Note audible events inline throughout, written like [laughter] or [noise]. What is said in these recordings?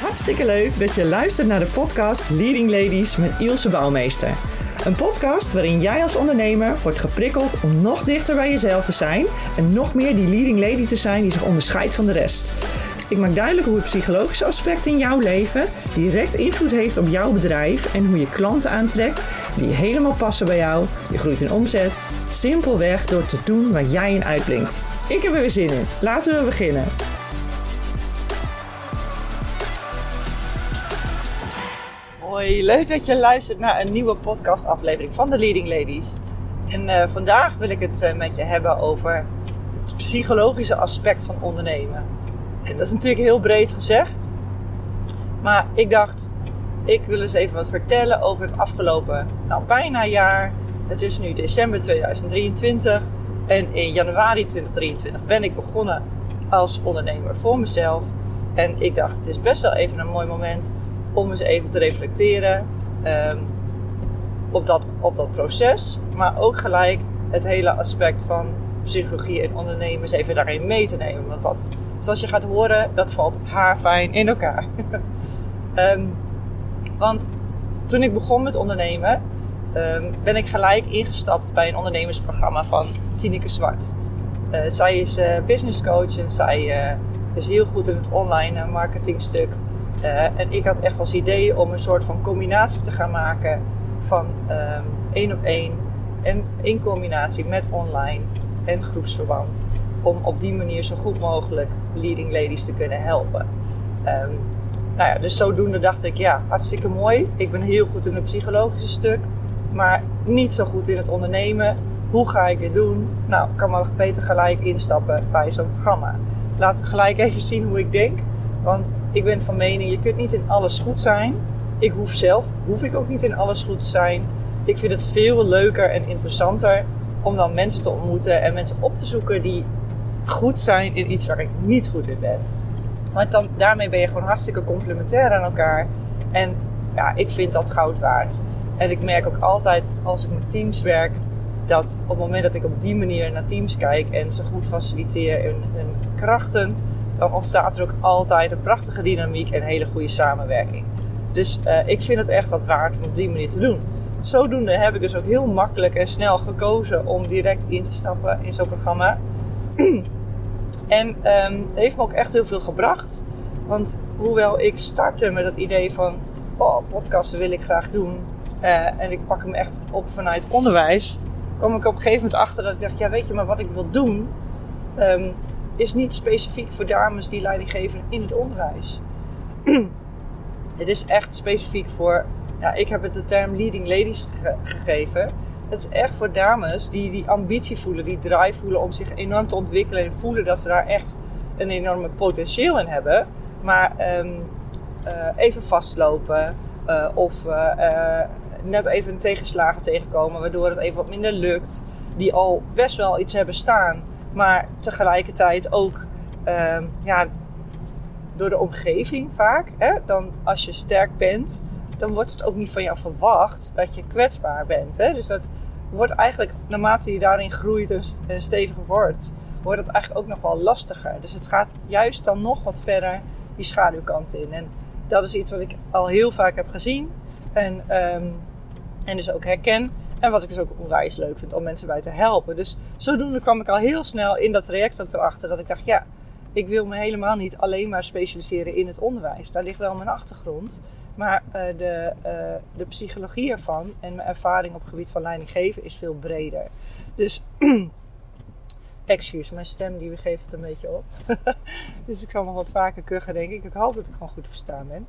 Hartstikke leuk dat je luistert naar de podcast Leading Ladies met Ilse Bouwmeester. Een podcast waarin jij als ondernemer wordt geprikkeld om nog dichter bij jezelf te zijn en nog meer die leading lady te zijn die zich onderscheidt van de rest. Ik maak duidelijk hoe het psychologische aspect in jouw leven direct invloed heeft op jouw bedrijf en hoe je klanten aantrekt die helemaal passen bij jou. Je groeit in omzet, simpelweg door te doen waar jij in uitblinkt. Ik heb er weer zin in. Laten we beginnen. Hoi, leuk dat je luistert naar een nieuwe podcastaflevering van de Leading Ladies. En uh, vandaag wil ik het uh, met je hebben over het psychologische aspect van ondernemen. En dat is natuurlijk heel breed gezegd. Maar ik dacht, ik wil eens even wat vertellen over het afgelopen nou, bijna jaar. Het is nu december 2023 en in januari 2023 ben ik begonnen als ondernemer voor mezelf. En ik dacht, het is best wel even een mooi moment om eens even te reflecteren um, op, dat, op dat proces. Maar ook gelijk het hele aspect van psychologie en ondernemers even daarin mee te nemen. Want dat, zoals je gaat horen, dat valt haarfijn in elkaar. um, [laughs] want toen ik begon met ondernemen, um, ben ik gelijk ingestapt bij een ondernemersprogramma van Tineke Zwart. Uh, zij is uh, business coach en zij uh, is heel goed in het online marketingstuk. En ik had echt als idee om een soort van combinatie te gaan maken van um, één op één en in combinatie met online en groepsverband. Om op die manier zo goed mogelijk leading ladies te kunnen helpen. Um, nou ja, dus zodoende dacht ik, ja, hartstikke mooi. Ik ben heel goed in het psychologische stuk, maar niet zo goed in het ondernemen. Hoe ga ik dit doen? Nou, ik kan maar beter gelijk instappen bij zo'n programma. Laat ik gelijk even zien hoe ik denk. Want ik ben van mening, je kunt niet in alles goed zijn. Ik hoef zelf, hoef ik ook niet in alles goed te zijn. Ik vind het veel leuker en interessanter om dan mensen te ontmoeten en mensen op te zoeken die goed zijn in iets waar ik niet goed in ben. Want dan, daarmee ben je gewoon hartstikke complementair aan elkaar. En ja, ik vind dat goud waard. En ik merk ook altijd als ik met teams werk, dat op het moment dat ik op die manier naar teams kijk en ze goed faciliteer in hun krachten, dan ontstaat er ook altijd een prachtige dynamiek en hele goede samenwerking. Dus uh, ik vind het echt wat waard om op die manier te doen. Zodoende heb ik dus ook heel makkelijk en snel gekozen om direct in te stappen in zo'n programma. [clears throat] En um, heeft me ook echt heel veel gebracht. Want hoewel ik startte met het idee van, oh, podcasten wil ik graag doen. Uh, en ik pak hem echt op vanuit onderwijs. kwam ik op een gegeven moment achter dat ik dacht, ja weet je, maar wat ik wil doen... Um, is niet specifiek voor dames die leiding geven in het onderwijs. [clears throat] het is echt specifiek voor, ja, ik heb het de term leading ladies ge gegeven. Het is echt voor dames die die ambitie voelen, die drive voelen om zich enorm te ontwikkelen en voelen dat ze daar echt een enorme potentieel in hebben. Maar um, uh, even vastlopen uh, of uh, net even een tegenslagen tegenkomen waardoor het even wat minder lukt. Die al best wel iets hebben staan, maar tegelijkertijd ook um, ja, door de omgeving vaak. Hè, dan als je sterk bent, dan wordt het ook niet van jou verwacht dat je kwetsbaar bent. Hè? Dus dat wordt eigenlijk, naarmate je daarin groeit en steviger wordt, wordt het eigenlijk ook nog wel lastiger. Dus het gaat juist dan nog wat verder die schaduwkant in. En dat is iets wat ik al heel vaak heb gezien en, um, en dus ook herken. En wat ik dus ook onwijs leuk vind om mensen bij te helpen. Dus zodoende kwam ik al heel snel in dat traject ook erachter dat ik dacht, ja, ik wil me helemaal niet alleen maar specialiseren in het onderwijs. Daar ligt wel mijn achtergrond. Maar uh, de, uh, de psychologie ervan en mijn ervaring op het gebied van leiding geven is veel breder. Dus, [clears throat] excuus, mijn stem die geeft het een beetje op. [laughs] dus ik zal nog wat vaker kuchen, denk ik. Ik hoop dat ik gewoon goed verstaan ben.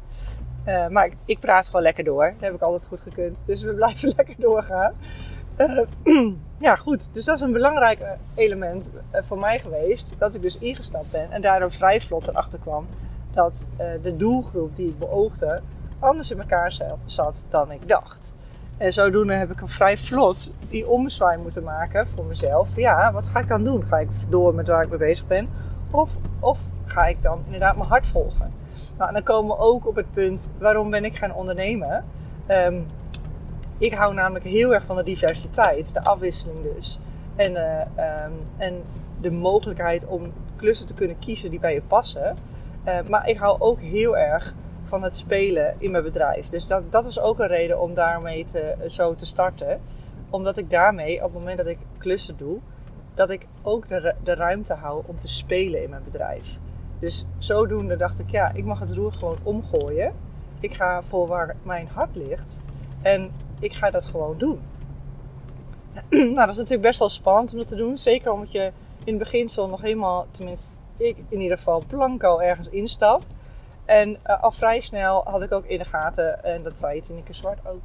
Uh, maar ik, praat gewoon lekker door. Dat heb ik altijd goed gekund. Dus we [laughs] blijven lekker doorgaan. [clears throat] ja, goed. Dus dat is een belangrijk element voor mij geweest. Dat ik dus ingestapt ben. En daardoor vrij vlot erachter kwam dat de doelgroep die ik beoogde anders in elkaar zat dan ik dacht. En zodoende heb ik een vrij vlot die ommezwaai moeten maken voor mezelf. Ja, wat ga ik dan doen? Ga ik door met waar ik mee bezig ben? Of, of ga ik dan inderdaad mijn hart volgen? Nou, dan komen we ook op het punt, waarom ben ik gaan ondernemen? Um, ik hou namelijk heel erg van de diversiteit, de afwisseling dus. En, uh, um, en de mogelijkheid om klussen te kunnen kiezen die bij je passen. Uh, maar ik hou ook heel erg van het spelen in mijn bedrijf. Dus dat, dat was ook een reden om daarmee te, zo te starten. Omdat ik daarmee, op het moment dat ik klussen doe, dat ik ook de, de ruimte hou om te spelen in mijn bedrijf. Dus zodoende dacht ik, ja, ik mag het roer gewoon omgooien. Ik ga voor waar mijn hart ligt. En ik ga dat gewoon doen. [clears throat] nou, dat is natuurlijk best wel spannend om dat te doen. Zeker omdat je in het beginsel nog helemaal, tenminste ik in ieder geval, blanco ergens instap. En uh, al vrij snel had ik ook in de gaten, en dat zei Tineke Zwart ook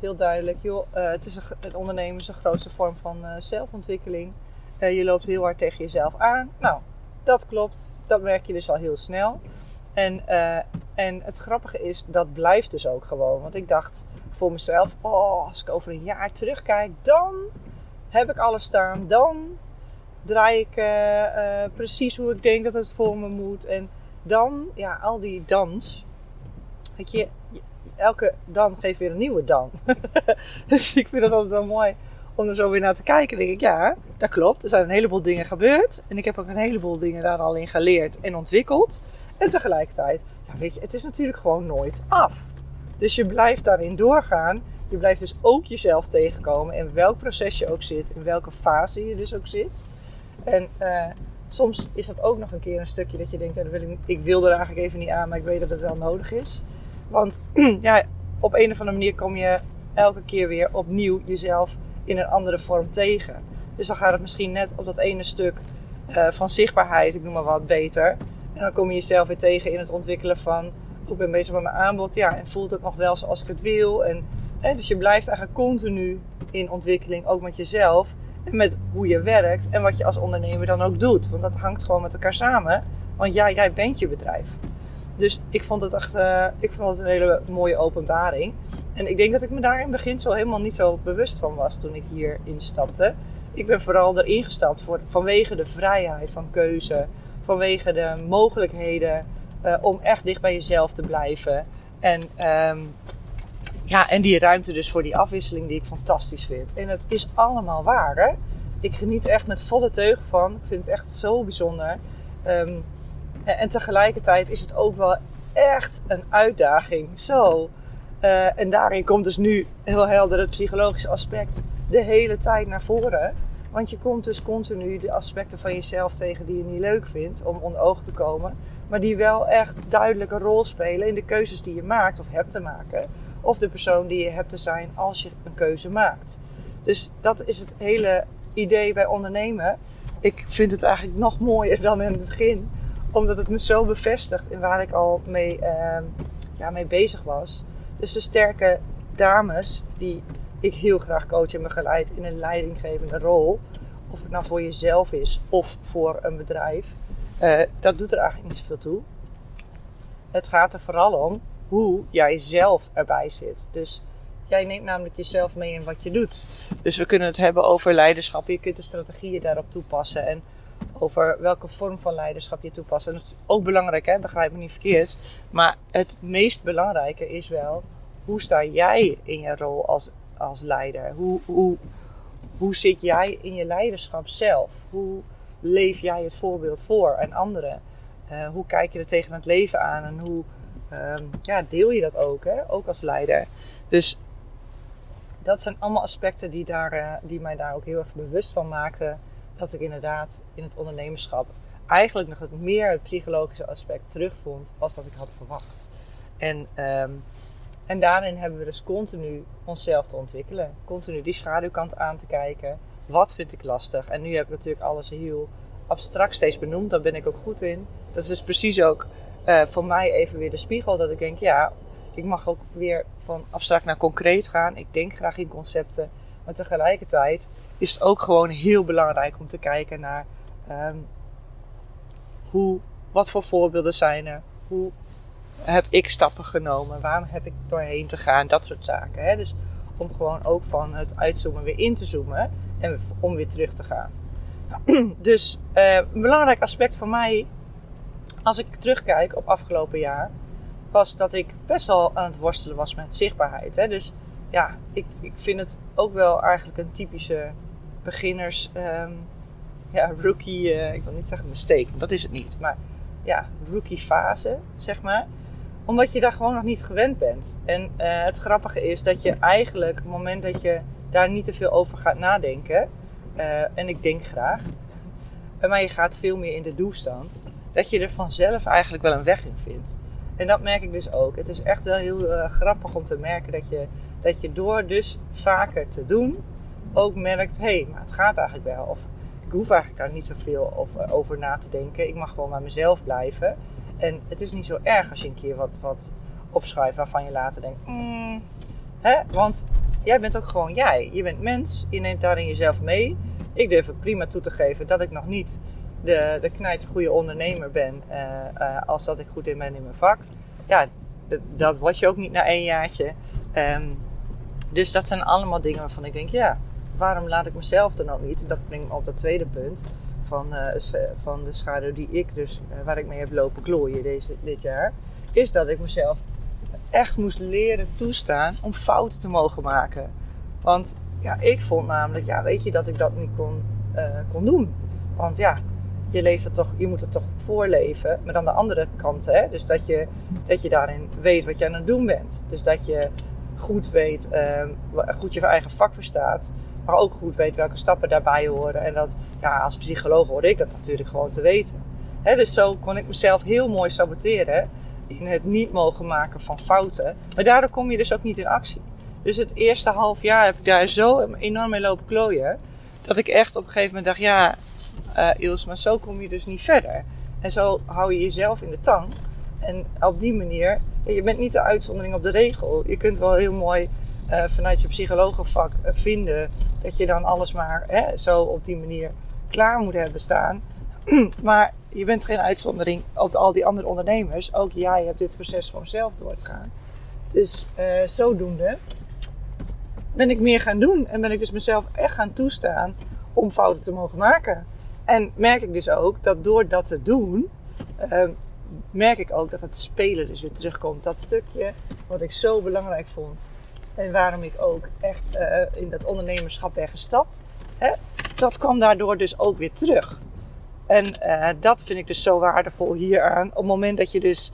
heel duidelijk. Joh, uh, het, is een, ondernemen is de grootste vorm van uh, zelfontwikkeling. je loopt heel hard tegen jezelf aan. Nou, dat klopt. Dat merk je dus al heel snel. En, en het grappige is, dat blijft dus ook gewoon. Want ik dacht voor mezelf, oh, als ik over een jaar terugkijk, dan heb ik alles staan. Dan draai ik precies hoe ik denk dat het voor me moet. En dan, ja, al die dans. Weet je, elke dan geeft weer een nieuwe dan. [laughs] dus ik vind dat altijd wel mooi om er zo weer naar te kijken. Denk ik, ja, dat klopt. Er zijn een heleboel dingen gebeurd. En ik heb ook een heleboel dingen daar al in geleerd en ontwikkeld. En tegelijkertijd, ja, weet je, het is natuurlijk gewoon nooit af. Dus je blijft daarin doorgaan. Je blijft dus ook jezelf tegenkomen in welk proces je ook zit, in welke fase je dus ook zit. En uh, soms is dat ook nog een keer een stukje dat je denkt, ja, wil ik, ik, wil er eigenlijk even niet aan, maar ik weet dat het wel nodig is. Want [clears throat] ja, op een of andere manier kom je elke keer weer opnieuw jezelf in een andere vorm tegen. Dus dan gaat het misschien net op dat ene stuk uh, van zichtbaarheid, ik noem maar wat, beter. En dan kom je jezelf weer tegen in het ontwikkelen van, ik ben bezig met mijn aanbod, ja, en voelt het nog wel zoals ik het wil. En, dus je blijft eigenlijk continu in ontwikkeling, ook met jezelf met hoe je werkt en wat je als ondernemer dan ook doet. Want dat hangt gewoon met elkaar samen. Want ja, jij bent je bedrijf. Dus ik vond het echt uh, ik vond het een hele mooie openbaring. En ik denk dat ik me daar in zo helemaal niet zo bewust van was toen ik hier instapte. Ik ben vooral erin gestapt voor, vanwege de vrijheid van keuze. Vanwege de mogelijkheden uh, om echt dicht bij jezelf te blijven. En um, ja, en die ruimte dus voor die afwisseling die ik fantastisch vind. En het is allemaal waar, hè? Ik geniet echt met volle teugen van. Ik vind het echt zo bijzonder. Um, en, tegelijkertijd is het ook wel echt een uitdaging. Zo. Uh, en daarin komt dus nu heel helder het psychologische aspect de hele tijd naar voren. Want je komt dus continu de aspecten van jezelf tegen die je niet leuk vindt om onder ogen te komen. Maar die wel echt duidelijk een rol spelen in de keuzes die je maakt of hebt te maken of de persoon die je hebt te zijn als je een keuze maakt. Dus dat is het hele idee bij ondernemen. Ik vind het eigenlijk nog mooier dan in het begin, omdat het me zo bevestigt in waar ik al mee, uh, ja, mee bezig was. Dus de sterke dames die ik heel graag coach en begeleid in een leidinggevende rol, of het nou voor jezelf is of voor een bedrijf, uh, dat doet er eigenlijk niet zoveel toe. Het gaat er vooral om hoe jij zelf erbij zit. Dus jij neemt namelijk jezelf mee in wat je doet. Dus we kunnen het hebben over leiderschap. Je kunt de strategieën daarop toepassen. En over welke vorm van leiderschap je toepast. En dat is ook belangrijk, hè? begrijp me niet verkeerd. Maar het meest belangrijke is wel, hoe sta jij in je rol als, als leider? Hoe, hoe, hoe zit jij in je leiderschap zelf? Hoe leef jij het voorbeeld voor aan anderen? Uh, hoe kijk je er tegen het leven aan en hoe um, ja, deel je dat ook, hè? ook als leider. Dus dat zijn allemaal aspecten die, daar, uh, die mij daar ook heel erg bewust van maakten. Dat ik inderdaad in het ondernemerschap eigenlijk nog het meer het psychologische aspect terugvond als dat ik had verwacht. En, um, en daarin hebben we dus continu onszelf te ontwikkelen. Continu die schaduwkant aan te kijken. Wat vind ik lastig? En nu heb ik natuurlijk alles heel abstract steeds benoemd. Daar ben ik ook goed in. Dat is dus precies ook uh, voor mij even weer de spiegel. Dat ik denk, ja, ik mag ook weer van abstract naar concreet gaan. Ik denk graag in concepten. Maar tegelijkertijd is het ook gewoon heel belangrijk om te kijken naar um, hoe, wat voor voorbeelden zijn er. Hoe heb ik stappen genomen? Waarom heb ik doorheen te gaan? Dat soort zaken. Hè? Dus om gewoon ook van het uitzoomen weer in te zoomen. En om weer terug te gaan. [clears throat] Dus uh, een belangrijk aspect voor mij als ik terugkijk op afgelopen jaar, was dat ik best wel aan het worstelen was met zichtbaarheid. Hè? Dus ja, ik, ik vind het ook wel eigenlijk een typische beginners, um, ja, rookie, uh, ik wil niet zeggen mistake, dat is het niet. Maar ja, rookie fase, zeg maar. Omdat je daar gewoon nog niet gewend bent. En uh, het grappige is dat je eigenlijk, op het moment dat je daar niet te veel over gaat nadenken, uh, en ik denk graag, maar je gaat veel meer in de doelstand, dat je er vanzelf eigenlijk wel een weg in vindt. En dat merk ik dus ook. Het is echt wel heel grappig om te merken dat je, dat je door dus vaker te doen ook merkt: hé, hey, maar het gaat eigenlijk wel. Of ik hoef eigenlijk daar niet zoveel over, over na te denken. Ik mag gewoon bij mezelf blijven. En het is niet zo erg als je een keer wat, wat opschrijft waarvan je later denkt: mm, hè? Want jij bent ook gewoon jij. Je bent mens, je neemt daarin jezelf mee. Ik durf het prima toe te geven dat ik nog niet de, de knijt goede ondernemer ben uh, uh, als dat ik goed in ben in mijn vak. Ja, dat, word je ook niet na één jaartje. Um, dus dat zijn allemaal dingen waarvan ik denk, ja, waarom laat ik mezelf dan ook niet? Dat brengt me op dat tweede punt van, uh, van de schaduw die ik dus, waar ik mee heb lopen klooien deze, dit jaar. Is dat ik mezelf echt moest leren toestaan om fouten te mogen maken. Want ja, ik vond namelijk, ja, weet je, dat ik dat niet kon, kon doen. Want ja, je, leeft het toch, je moet het toch voorleven. Maar aan de andere kant, hè, dus dat je, dat je daarin weet wat je aan het doen bent. Dus dat je goed weet, uh, goed je eigen vak verstaat. Maar ook goed weet welke stappen daarbij horen. En dat, ja, als psycholoog hoorde ik dat natuurlijk gewoon te weten. Dus zo kon ik mezelf heel mooi saboteren in het niet mogen maken van fouten. Maar daardoor kom je dus ook niet in actie. Dus het eerste half jaar heb ik daar zo enorm mee lopen klooien. Dat ik echt op een gegeven moment dacht, ja, uh, maar zo kom je dus niet verder. En zo hou je jezelf in de tang. En op die manier, je bent niet de uitzondering op de regel. Je kunt wel heel mooi uh, vanuit je psychologenvak uh, vinden dat je dan alles maar hè, zo op die manier klaar moet hebben staan. [clears throat] maar je bent geen uitzondering op al die andere ondernemers. Ook jij hebt dit proces gewoon zelf doorgegaan. Dus zodoende ben ik meer gaan doen en ben ik dus mezelf echt gaan toestaan om fouten te mogen maken. En merk ik dus ook dat door dat te doen, uh, merk ik ook dat het spelen dus weer terugkomt. Dat stukje wat ik zo belangrijk vond. En waarom ik ook echt uh, in dat ondernemerschap ben gestapt. Hè, dat kwam daardoor dus ook weer terug. En uh, dat vind ik dus zo waardevol hieraan. Op het moment dat je dus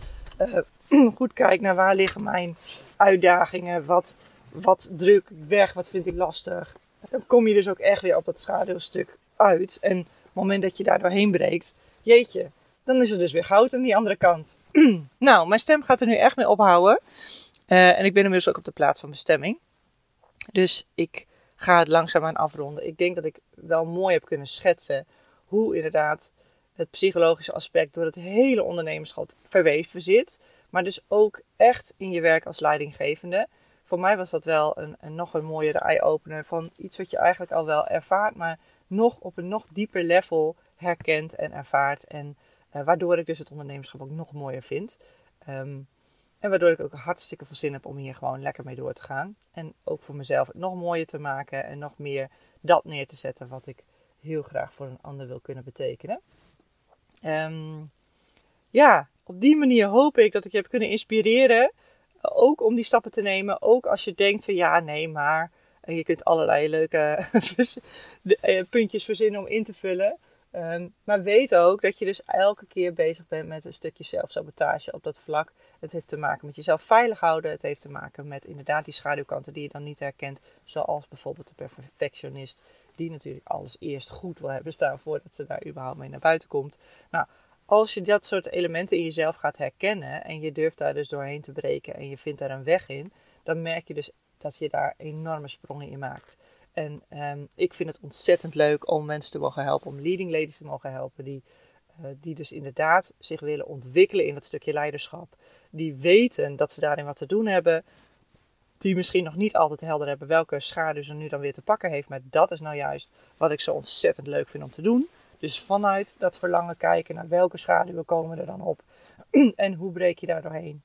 uh, [clears throat] goed kijkt naar waar liggen mijn uitdagingen. Wat, wat druk ik weg, wat vind ik lastig. Dan kom je dus ook echt weer op dat schaduwstuk uit. En moment dat je daar doorheen breekt, jeetje, dan is er dus weer goud aan die andere kant. [clears throat] nou, mijn stem gaat er nu echt mee ophouden. Uh, en ik ben inmiddels ook op de plaats van bestemming. Dus ik ga het langzaamaan afronden. Ik denk dat ik wel mooi heb kunnen schetsen hoe inderdaad het psychologische aspect door het hele ondernemerschap verweven zit. Maar dus ook echt in je werk als leidinggevende. Voor mij was dat wel een, een nog een mooiere eye-opener van iets wat je eigenlijk al wel ervaart, maar nog op een nog dieper level herkent en ervaart. En uh, waardoor ik dus het ondernemerschap ook nog mooier vind. Um, en waardoor ik ook hartstikke veel zin heb om hier gewoon lekker mee door te gaan. En ook voor mezelf het nog mooier te maken en nog meer dat neer te zetten wat ik heel graag voor een ander wil kunnen betekenen. Um, ja, op die manier hoop ik dat ik je heb kunnen inspireren. Ook om die stappen te nemen. Ook als je denkt van ja, nee, maar en je kunt allerlei leuke [laughs] eh, puntjes verzinnen om in te vullen. Um, maar weet ook dat je dus elke keer bezig bent met een stukje zelfsabotage op dat vlak. Het heeft te maken met jezelf veilig houden. Het heeft te maken met inderdaad die schaduwkanten die je dan niet herkent. Zoals bijvoorbeeld de perfectionist. Die natuurlijk alles eerst goed wil hebben staan voordat ze daar überhaupt mee naar buiten komt. Nou, als je dat soort elementen in jezelf gaat herkennen. En je durft daar dus doorheen te breken. En je vindt daar een weg in. Dan merk je dus dat je daar enorme sprongen in maakt. En um, ik vind het ontzettend leuk om mensen te mogen helpen, om leading ladies te mogen helpen, die, uh, die dus inderdaad zich willen ontwikkelen in dat stukje leiderschap. Die weten dat ze daarin wat te doen hebben. Die misschien nog niet altijd helder hebben welke schaduw ze nu dan weer te pakken heeft. Maar dat is nou juist wat ik zo ontzettend leuk vind om te doen. Dus vanuit dat verlangen kijken naar welke schaduwen komen er dan op. [clears throat] en hoe breek je daar doorheen.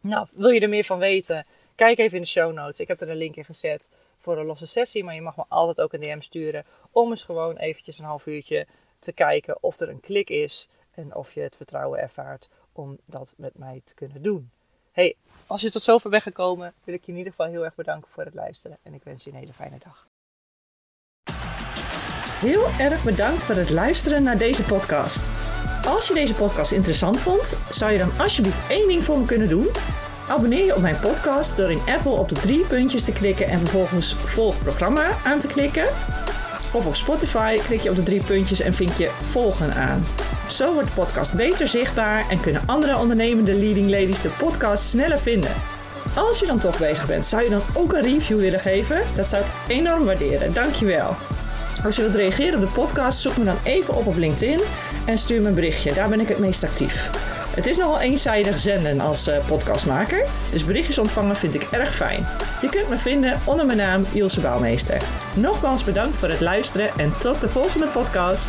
Nou, wil je er meer van weten? Kijk even in de show notes. Ik heb er een link in gezet voor een losse sessie. Maar je mag me altijd ook een DM sturen. Om eens gewoon eventjes een half uurtje te kijken of er een klik is. En of je het vertrouwen ervaart om dat met mij te kunnen doen. Hey, als je tot zover bent gekomen, wil ik je in ieder geval heel erg bedanken voor het luisteren. En ik wens je een hele fijne dag. Heel erg bedankt voor het luisteren naar deze podcast. Als je deze podcast interessant vond, zou je dan alsjeblieft één ding voor me kunnen doen? Abonneer je op mijn podcast door in Apple op de drie puntjes te klikken en vervolgens volg programma aan te klikken. Of op Spotify klik je op de drie puntjes en vind je volgen aan. Zo wordt de podcast beter zichtbaar en kunnen andere ondernemende leading ladies de podcast sneller vinden. Als je dan toch bezig bent, zou je dan ook een review willen geven? Dat zou ik enorm waarderen. Dankjewel. Als je wilt reageren op de podcast, zoek me dan even op op LinkedIn en stuur me een berichtje. Daar ben ik het meest actief. Het is nogal eenzijdig zenden als uh, podcastmaker, dus berichtjes ontvangen vind ik erg fijn. Je kunt me vinden onder mijn naam Ilse Bouwmeester. Nogmaals bedankt voor het luisteren en tot de volgende podcast.